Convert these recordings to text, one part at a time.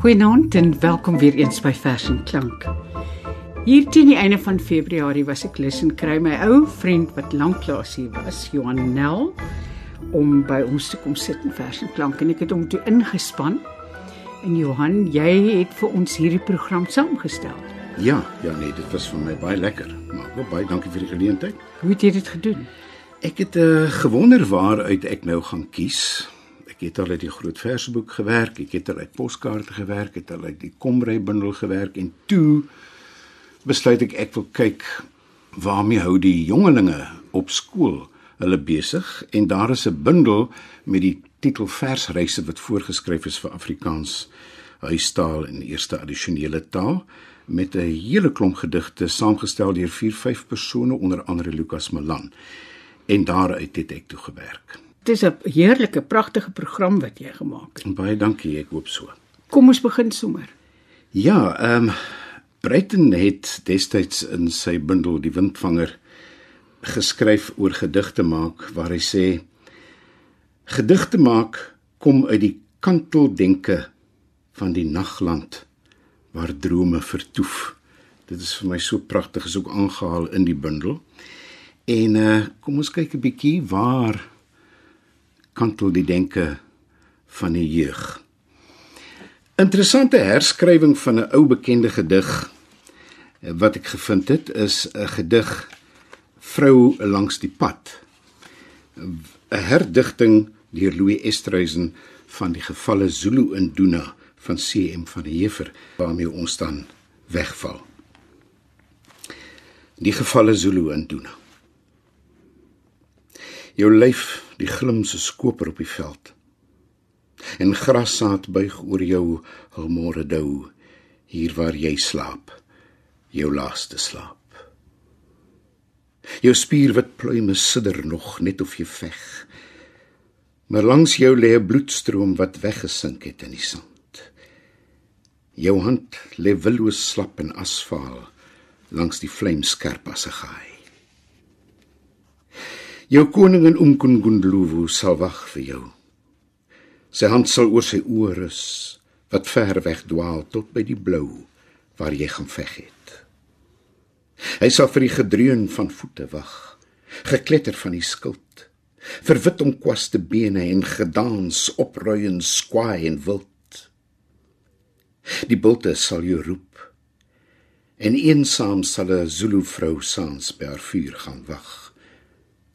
Goeienaand en welkom weer eens by Vers en Klank. Hier teen die einde van Februarie was ek lus en kry my ou vriend wat lanklaas hier was, Johan Nel, om by ons te kom sit in Vers en Klank en ek het hom toe ingespan. En Johan, jy het vir ons hierdie program saamgestel. Ja, ja nee, dit was vir my baie lekker. Maar ook baie dankie vir die geleentheid. Hoe het jy dit gedoen? Ek het uh, gewonder waaruit ek nou gaan kies. Ek het al uit die groot versboek gewerk, ek het al uit poskaarte gewerk, het al uit die komrei bundel gewerk en toe besluit ek ek wil kyk waarmee hou die jongelinge op skool hulle besig en daar is 'n bundel met die titel Versreise wat voorgeskryf is vir Afrikaans huistaal en eerste addisionele taal met 'n hele klomp gedigte saamgestel deur 4-5 persone onder andere Lukas Malan en daaruit het ek toe gewerk. Is 'n heerlike, pragtige program wat jy gemaak het. Baie dankie, ek hoop so. Kom ons begin sommer. Ja, ehm um, Breiten het destyds in sy bundel Die Windvanger geskryf oor gedigte maak waar hy sê gedigte maak kom uit die kanteldenke van die nagland waar drome vertoef. Dit is vir my so pragtig is ook aangehaal in die bundel. En uh kom ons kyk 'n bietjie waar kantel die denke van die jeug. Interessante herskrywing van 'n ou bekende gedig eh, wat ek gevind het is 'n gedig Vrou langs die pad. 'n Herdigting deur Louis Estreisen van die gevalle Zulu in Duna van CM van der Heever waarmee ons dan wegval. Die gevalle Zulu in Duna. Jou lyf die glimse skoper op die veld. En grassaad buig oor jou almore dou hier waar jy slaap jou laaste slaap. Jou spierwit pluime sidder nog net of jy veg maar langs jou lê 'n bloedstroom wat weggesink het in die sand. Jou hand lê willoos slap en asfaal langs die vlamskerp as 'n gaai jou koningin Umkungundluwu sal wag vir jou Sy hand sal oor sy oë rus wat ver weg dwaal tot by die blou waar jy gaan veg het. Hy sal vir die gedreun van voete wag, gekletter van die skild, vir wit omkwaste bene en gedans opruien skwaai en wild. Die bulte sal jou roep en eensaam sal 'n Zulu vrou saans by haar vuur gaan wag,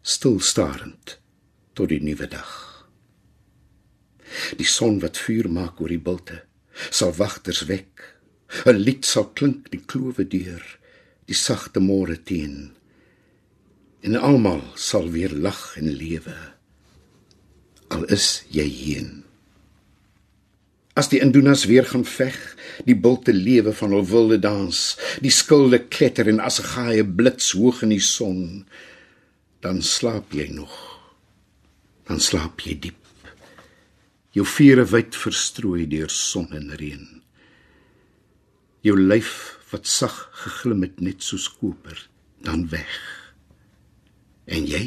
stil starend tot die nuwe dag. Die son wat vuur maak oor die bulte sal wagters wek. 'n Lied sal klink die klowe deur, die sagte môre teen. En almal sal weer lag en lewe. Al is jy heen. As die indoenas weer gaan veg, die bulte lewe van hul wilde dans, die skilde kletter en as 'n gaie blits hoog in die son, dan slaap jy nog. Dan slaap jy diep jou vere wyd verstrooi deur son en reën. Jou lyf wat sag geglim het net soos koper, dan weg. En jy?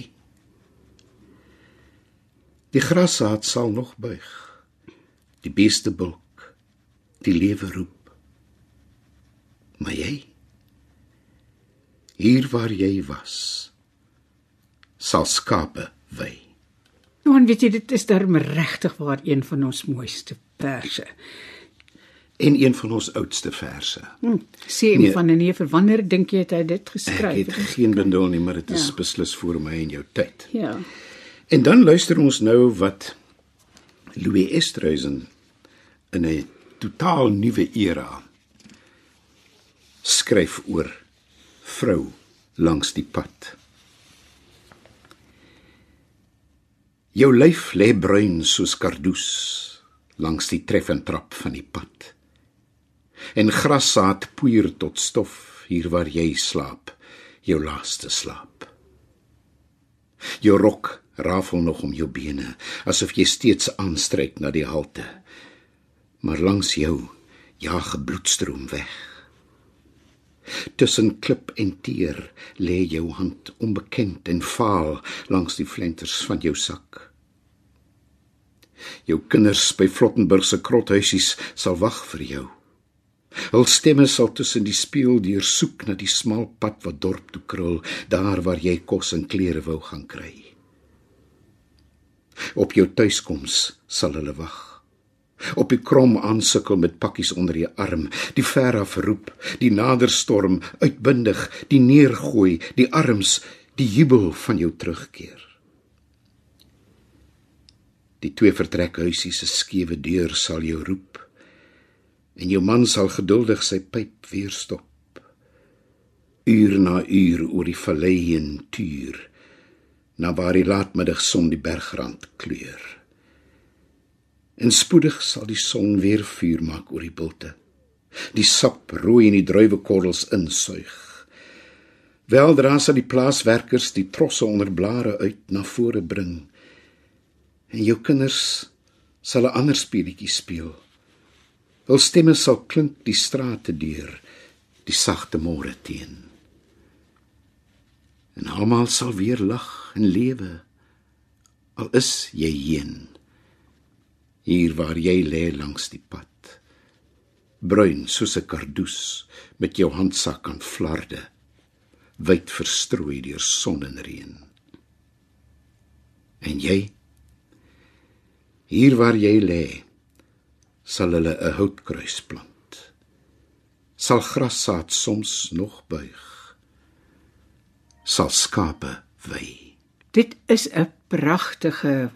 Die grassaad sal nog buig. Die beeste bulk. Die lewe roep. Maar jy? Hier waar jy was, sal skape wei. Johan, weet jy dit is darm regtig waar een van ons mooiste verse. En een van ons oudste verse. Hm, sê een nee, van 'n neef, wanneer dink jy het hy dit geskryf? Ek het geen bindel nie, maar dit is ja. beslis voor my en jou tyd. Ja. En dan luister ons nou wat Louis Estreisen in 'n totaal nuwe era skryf oor vrou langs die pad. Jou lyf lê bruin soos kardoes langs die treffentrap van die pad. En grassaad poeier tot stof hier waar jy slaap, jou laaste slaap. Jou rok rafel nog om jou bene, asof jy steeds aanstryk na die halte. Maar langs jou jaag bloedstroom weg. Tussen klip en teer lê jou hand onbekend en vaal langs die flenters van jou sak. Jou kinders by Flottenburg se krothuisies sal wag vir jou. Hul stemme sal tussen die spieël deur soek na die smal pad wat dorp toe krul, daar waar jy kos en klere wou gaan kry. Op jou tuiskoms sal hulle wag. Op die krom aansukkel met pakkies onder die arm, die ver af roep, die naderstorm uitbundig, die neergooi, die arms, die jubel van jou terugkeer. Die twee vertrekhuisies se skewe deur sal jou roep en jou man sal geduldig sy pyp weer stop. Uur na uur oor die vallei heen tuur na waar die laatmiddagson die bergrand kleur. En spoedig sal die son weer vuur maak oor die bulte. Die sap rooi in die druiwekorrels insuig. Weldra sal die plaaswerkers die trosse onder blare uit na vore bring. En jou kinders sal 'n ander speletjie speel. Hul stemme sal klink die strate deur, die sagte môre teen. En almal sal weer lag en lewe. Al is jy heen. Hier waar jy lê langs die pad. Bruin soos 'n kardoes met jou handsak aan flarde, wyd verstrooi deur son en reën. En jy? Hier waar jy lê, sal hulle 'n houtkruis plant. Sal grassaad soms nog buig. Sal skape wy. Dit is 'n pragtige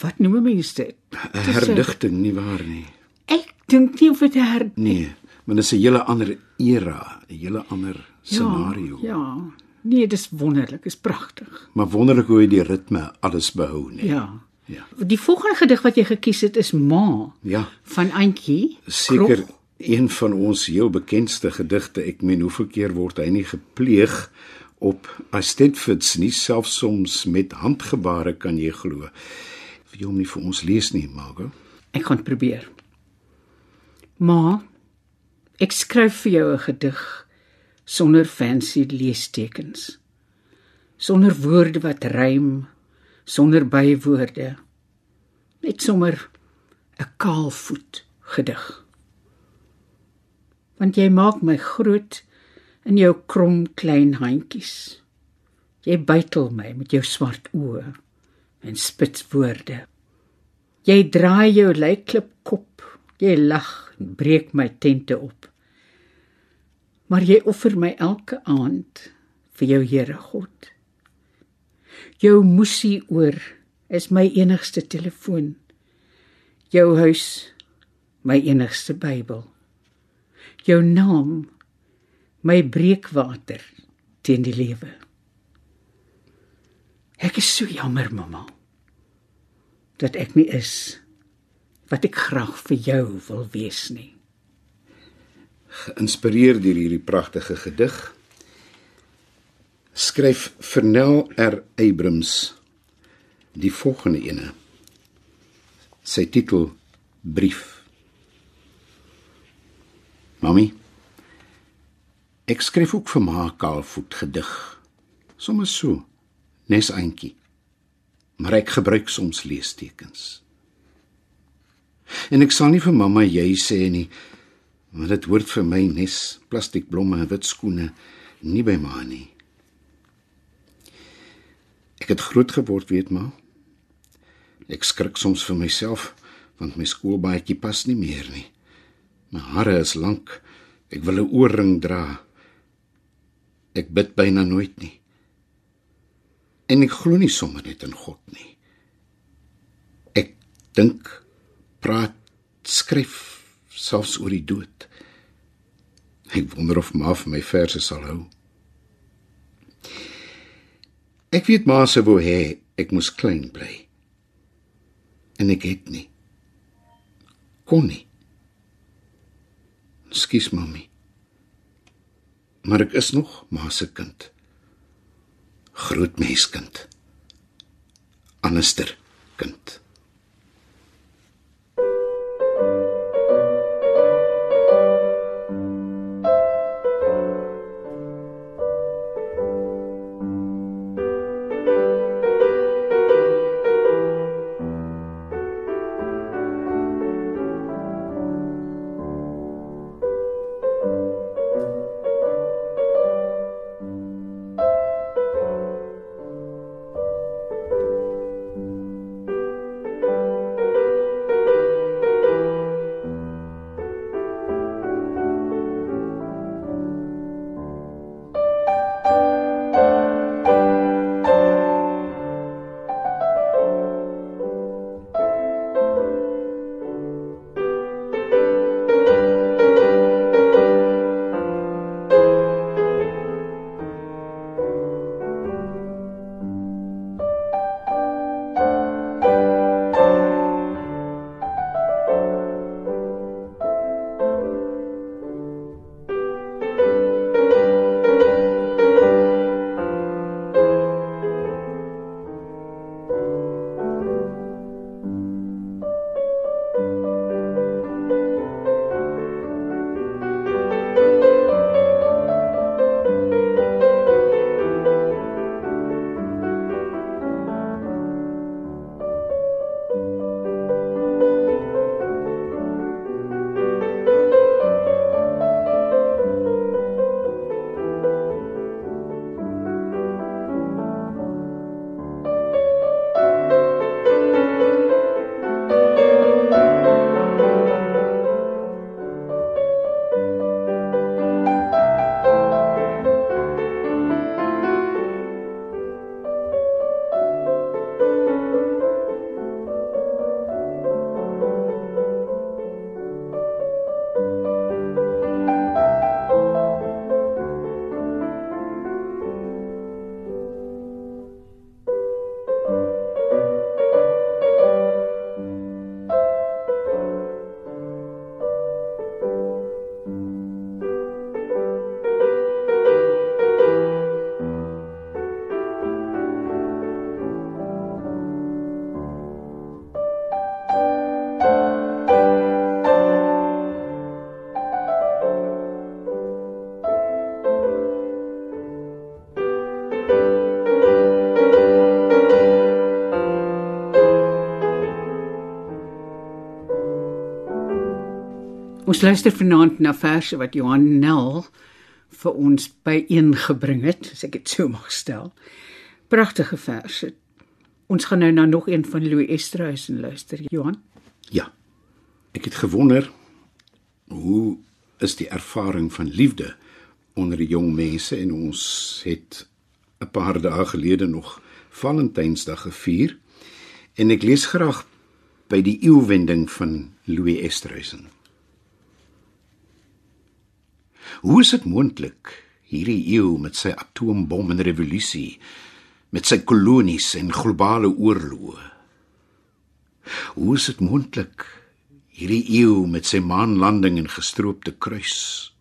wat noem mense dit? 'n Herdigting nie waar nie. Ek dink nie of dit her Nee, maar dit is 'n hele ander era, 'n hele ander scenario. Ja, ja. Nee, dis wonderlik, is pragtig. Maar wonderlik hoe hy die ritme alles behou, nee. Ja. Ja. Die volgende gedig wat jy gekies het is Ma Ja, van Antjie. seker een van ons heel bekendste gedigte. Ek meen hoeveel keer word hy nie gepleeg op Astedfords nie selfs soms met handgebare kan jy glo. Vir jou om nie vir ons lees nie, Margo. Ek gaan probeer. Ma, ek skryf vir jou 'n gedig sonder fancy leestekens. Sonder woorde wat rym, sonder bywoorde. Net sommer 'n kaalvoet gedig. Want jy maak my groot in jou krom klein handjies. Jy bytel my met jou swart oë en spits woorde. Jy draai jou lykklip kop, jy lag en breek my tente op. Maar jy offer my elke aand vir jou Here God. Jou musie oor is my enigste telefoon. Jou huis my enigste Bybel. Jou naam my breekwater teen die lewe. Ek is so jammer, mamma, dat ek nie is wat ek graag vir jou wil wees nie. Geïnspireer deur hierdie pragtige gedig skryf Vernel R Abrams die volgende ene. Sy titel Brief. Mami, ek skryf ook vir ma Kaalvoet gedig. Sommige so, nes eintjie. Maar ek gebruik soms leestekens. En ek sal nie vir mamma jy sê nie, want dit hoort vir my nes plastiekblomme en wit skoene nie by ma nie. Ek het groot geword, weet ma. Ek skrik soms vir myself want my skoolbaadjie pas nie meer nie. My hare is lank. Ek wil 'n oorring dra. Ek bid byna nooit nie. En ek glo nie sommer net in God nie. Ek dink, praat, skryf selfs oor die dood. Ek wonder of ma vir my verse sal hou. Ek weet ma se wou hê ek moes klein bly. En ek het nie. Kon nie. Skus mami. Maar ek is nog ma se kind. Groot menskind. Anderster kind. Ons luister vanaand na verse wat Johan Nel vir ons byeengebring het, as ek dit sou mag stel. Pragtige verse. Ons gaan nou na nog een van Louis Esterhuizen luister, Johan. Ja. Ek het gewonder hoe is die ervaring van liefde onder die jong mense en ons het 'n paar dae gelede nog Valentynsdag gevier en ek lees graag by die eeuwending van Louis Esterhuizen. Hoe is dit moontlik hierdie eeu met sy atoombom en revolusie met sy kolonies en globale oorloë? Hoe is dit moontlik hierdie eeu met sy maanlanding en gestroopte kruis?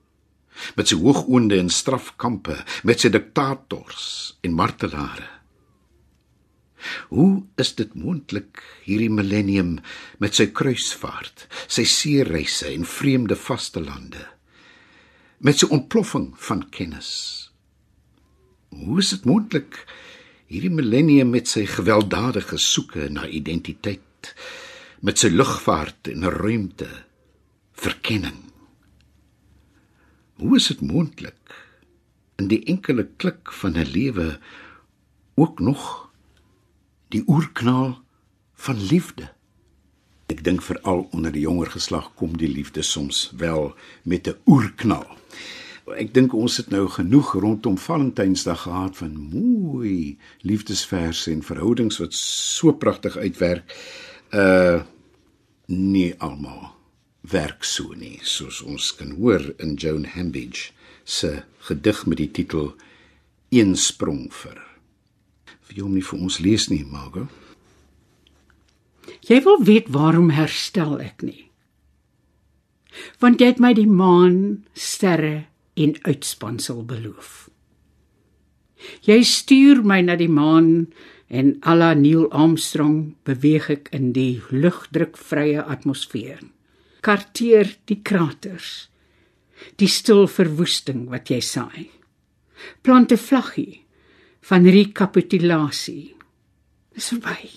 Met sy hoogoonde en strafkampe, met sy diktators en martelare? Hoe is dit moontlik hierdie millennium met sy kruisvaart, sy seereise en vreemde vastelande? Met sy ontploffing van kennis. Hoe is dit moontlik hierdie millennium met sy gewelddadige soeke na identiteit, met sy lugvaart en ruimte, verkenning? Hoe is dit moontlik in die enkele klik van 'n lewe ook nog die oerknal van liefde? Ek dink veral onder die jonger geslag kom die liefde soms wel met 'n oerknal. Ek dink ons het nou genoeg rondom Valentynsdag gehad van mooi liefdesverse en verhoudings wat so pragtig uitwerk. Uh nie almal werk so nie, soos ons kan hoor in Joan Hambidge se gedig met die titel Een sprong vir. Vir jou nie vir ons lees nie, Margo. Jy wil weet waarom herstel ek nie? Want jy het my die maan, sterre en uitspansel beloof. Jy stuur my na die maan en alla Neil Armstrong beweeg ek in die lugdrukvrye atmosfeer. Karteer die kraters. Die stil verwoesting wat jy saai. Plant 'n vlaggie van rekapitulasie. Dis verby.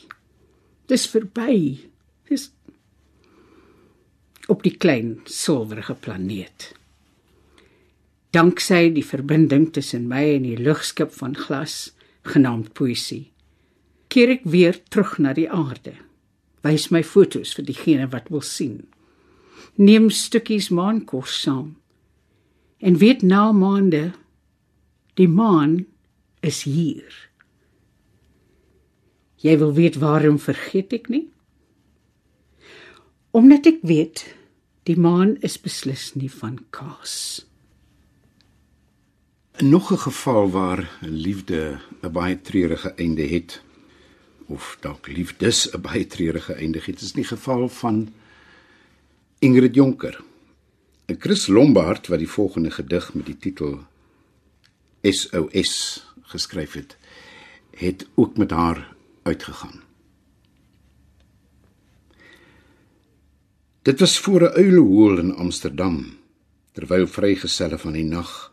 Dis verby. Op die klein silwerige planeet. Danksy die verbinding tussen my en die lugskip van glas genaamd poesie, keer ek weer terug na die aarde. Wys my fotos vir diegene wat wil sien. Neem stukkies maankos saam. En weet na maande die maan is hier. Jy wil weet waarom vergeet ek nie? Omdat ek weet die maan is beslis nie van kaas. Nog 'n geval waar liefde 'n baie treurige einde het of dalk liefdes 'n baie treurige einde het, is die geval van Ingrid Jonker. 'n Chris Lombard wat die volgende gedig met die titel SOS geskryf het, het ook met haar uitgegaan. Dit was voor 'n uilehoel in Amsterdam, terwyl vrygeselle van die nag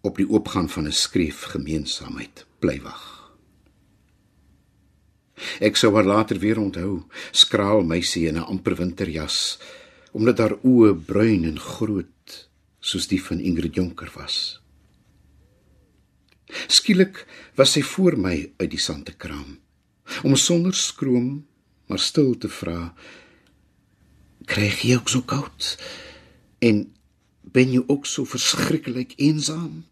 op die oopgang van 'n skreef gemeenskapheid bly wag. Ek sou haar later weer onthou, skraal meisie in 'n amper winterjas, omdat haar oë bruin en groot soos die van Ingrid Jonker was. Skielik was sy voor my uit die sand te kraam, om sonder skroom maar stil te vra: Krijg jy ook so koud? En ben jy ook so verskriklik eensaam?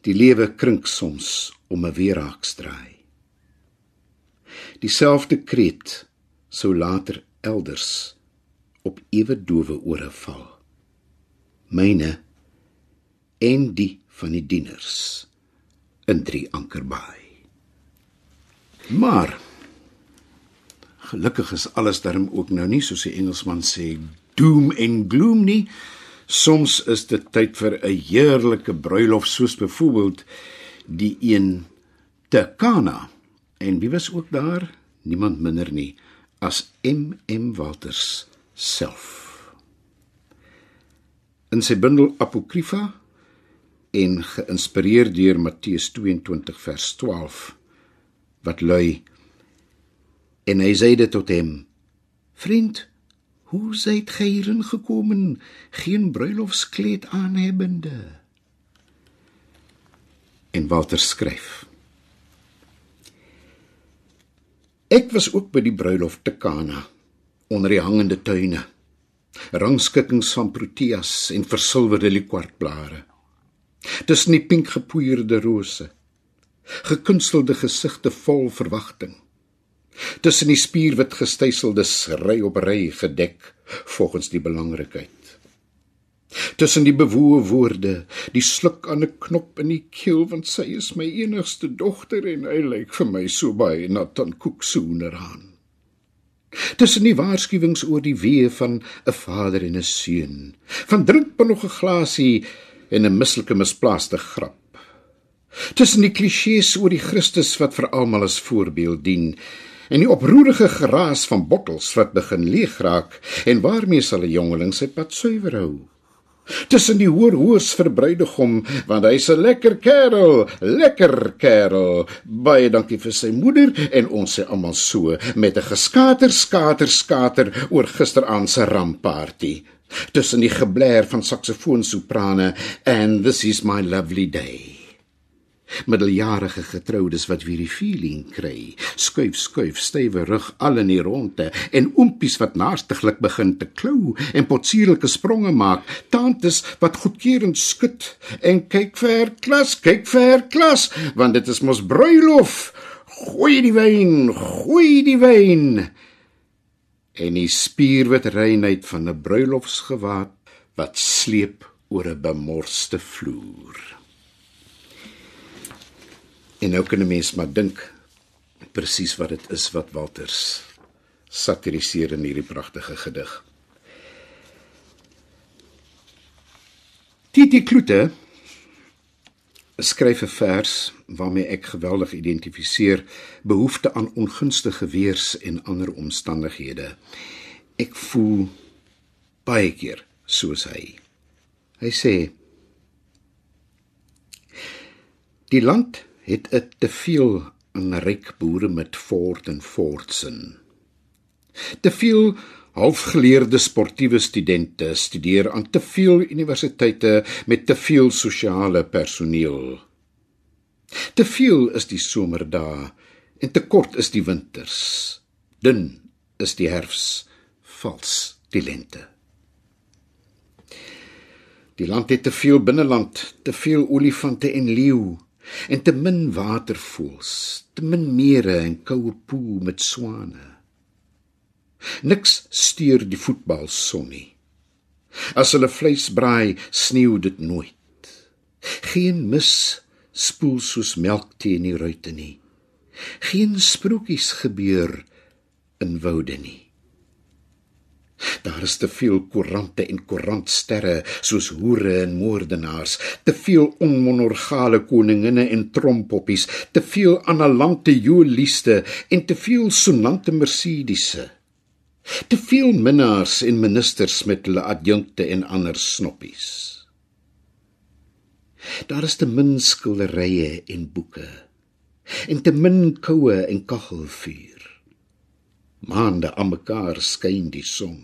Die lewe krink soms om 'n weeraaksdraai. Dieselfde kreet sou later elders op ewe dowe ore val. Myne en die van die dieners in drie ankerbaai. Maar Gelukkig is alles darm ook nou nie soos die Engelsman sê doom en gloom nie. Soms is dit tyd vir 'n heerlike bruilof soos byvoorbeeld die een te Kana. En wie was ook daar? Niemand minder nie as MM Walters self. In sy bundel Apokryfa en geïnspireer deur Matteus 22 vers 12 wat lui En hy dit tot hom: Vriend, Hoe seit gij hierin gekomen, geen bruilofskleed aanhebbende? En Walter skryf: Ek was ook by die bruilof te Kana onder die hangende tuine. Rangskikkings van proteas en versilwerde likwartblare. Tussen die pink gepoeierde rose. Gekunstelde gesigte vol verwagting. Tussen die spierwit gestyseldes ry op ry gedek volgens die belangrikheid tussen die bewoe woorde, die sluk aan 'n knop in die keel want sy is my enigste dogter en hy lyk vir my so baie na Tant Koeksoener aan. Tussen die waarskuwings oor die weë van 'n vader en 'n seun, van drink maar nog 'n glasie en 'n mislike misplaaste grap. Tussen die klisjées oor die Christus wat vir almal as voorbeeld dien en die oproerige geraas van bottels wat begin leeg raak en waarmee sal 'n jongeling sy pad suiwer hou? tussen die hoër hoors verbruidegom want hy's 'n lekker kerel, lekker kerel. Baie dankie vir sy moeder en ons sê almal so met 'n geskater skater skater oor gisteraand se rampparty. Tussen die geblær van saksofoonsoprane and this is my lovely day middeljarige getroudes wat weer die feeling kry. Skuif skuif stywe rug al in die ronde en oompies wat naastiglik begin te klou en potsierlike spronge maak. Tantes wat goedkeurend skud en kyk vir klas kyk vir klas want dit is mos bruilof. Gooi die wyn gooi die wyn. En die spierwit reinheid van 'n bruilofsgewaad wat sleep oor 'n bemorste vloer En nou kan 'n mens maar dink presies wat dit is wat Walters satiriseer in hierdie pragtige gedig. Titi Kloete skryf 'n vers waarmee ek geweldig identifiseer behoefte aan ongunstige weers en ander omstandighede. Ek voel baie keer soos hy. Hy sê Die land het 'n te veel aan ryk boere met fort en fortsin. Te veel halfgeleerde sportiewe studente studeer aan te veel universiteite met te veel sosiale personeel. Te veel is die somerdae en te kort is die winters. Dun is die herfs, vals die lente. Die land het te veel binneland, te veel olifante en leeu en te min watervoëls, te min mere en koue poel met swane. Niks steur die voetbalson nie. As hulle vleis braai, sneeu dit nooit. Geen mis spoel soos melk teen die ruite nie. Geen sprokies gebeur in woude nie. Daar is te veel koerante en koerantsterre soos hoere en moordenaars, te veel onmonorgale koninginne en trompoppies, te veel analante joliste en te veel sonante mercedisse. Te veel minnaars en ministers met hulle adjunkte en ander snoppies. Daar is te min skilderye en boeke en te min koue en kaggelvuur. Maande aan mekaar skyn die son.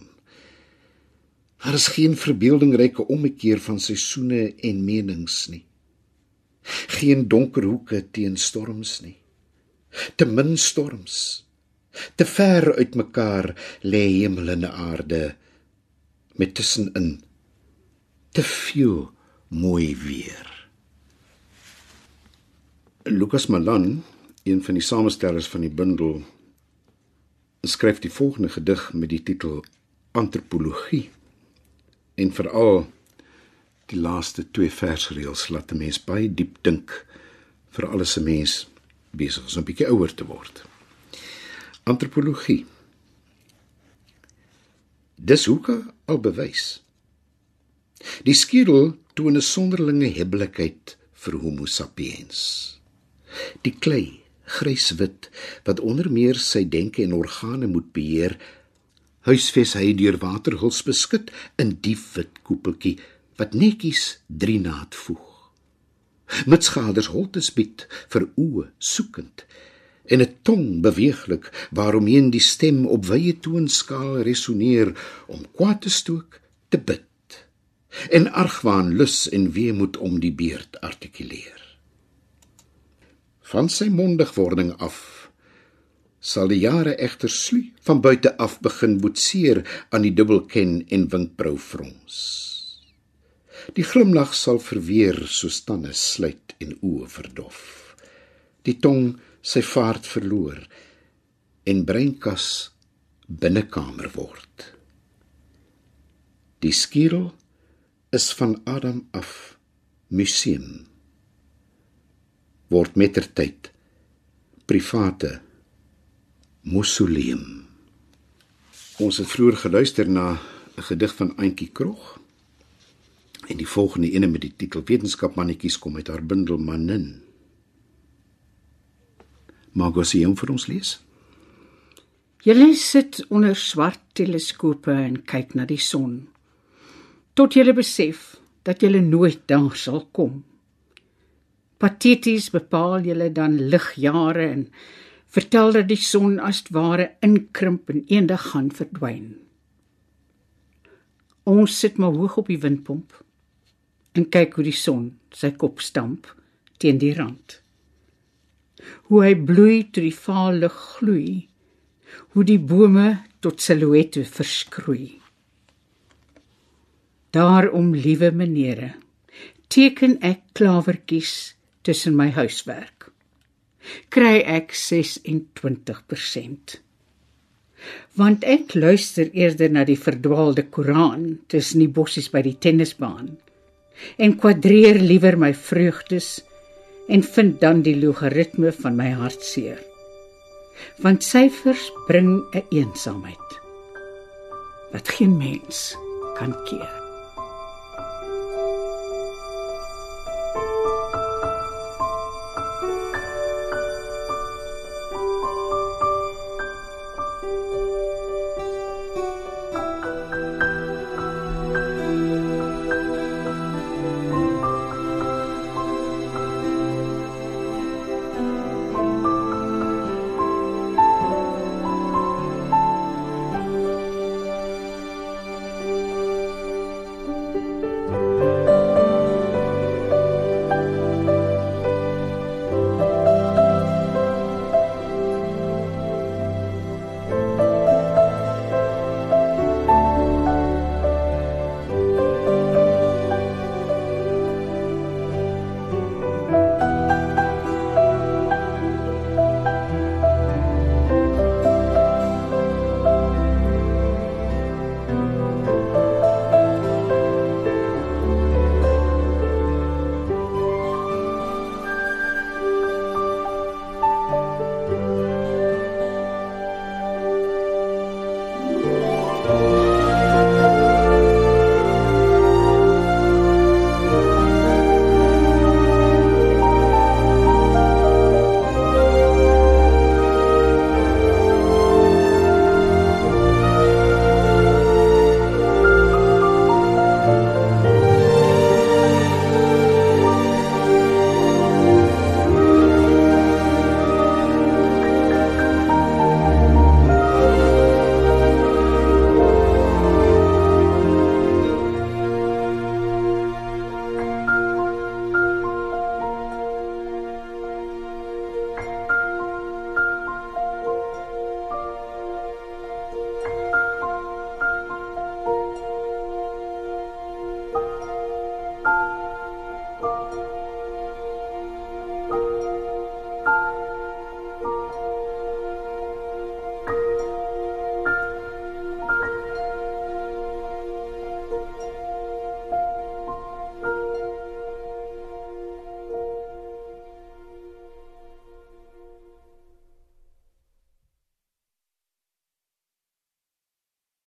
Daar is geen verbeeldingryke ommekeer van seisoene en menings nie. Geen donker hoeke teen storms nie. Te min storms. Te ver uitmekaar lê hemel en aarde met tussenin te veel mooi weer. Lucas Malan, een van die samestellers van die bundel, skryf die volgende gedig met die titel Antropologie en veral die laaste twee versreëls laat 'n mens baie diep dink vir alles 'n mens besig is om 'n bietjie ouer te word. Antropologie. Dis hoeke al bewys. Die skedel toon 'n sonderlinge hebbelikheid vir Homo sapiens. Die klei, gryswit, wat onder meer sy denke en organe moet beheer, huisves hy deur waterhuls beskut in die wit koepeltjie wat netjies drie naad voeg. Met skaders holtes bied vir oë soekend en 'n tong beweeglik waaromheen die stem op wye toonskaal resoneer om kwaad te stook, te bid en argwaan lus en weemoed om die beerd artikuleer. Van sy mondigwording af sal die jare egter slu van buite af begin boetseer aan die dubbelken en winkbrou frons. Die glimlag sal verweer soos tande sluit en oë verdof. Die tong sy vaart verloor en breinkas binnekamer word. Die skierel is van Adam af museum word mettertyd private mausoleum. Ons het vroeër geluister na 'n gedig van Auntie Krog en die volgende ene met die titel Wetenskapmannetjies kom uit haar bundel Manin. Mag ons hom vir ons lees? Julle sit onder swart teleskope en kyk na die son. Tot julle besef dat julle nooit daar sal kom. Pateties bepaal julle dan ligjare en vertel dat die son as ware inkrimp en eendag gaan verdwyn. Ons sit maar hoog op die windpomp en kyk hoe die son sy kop stamp teen die rand hoe hy bloei tot die vaal lig gloei hoe die bome tot silhouette verskroei daarom liewe menere teken ek klawertjies tussen my huiswerk kry ek 26% want ek luister eerder na die verdwaalde Koran tussen die bossies by die tennisbaan en kwadreer liewer my vreugdes en vind dan die logaritme van my hartseer. Want syfers bring 'n eensaamheid wat geen mens kan keer.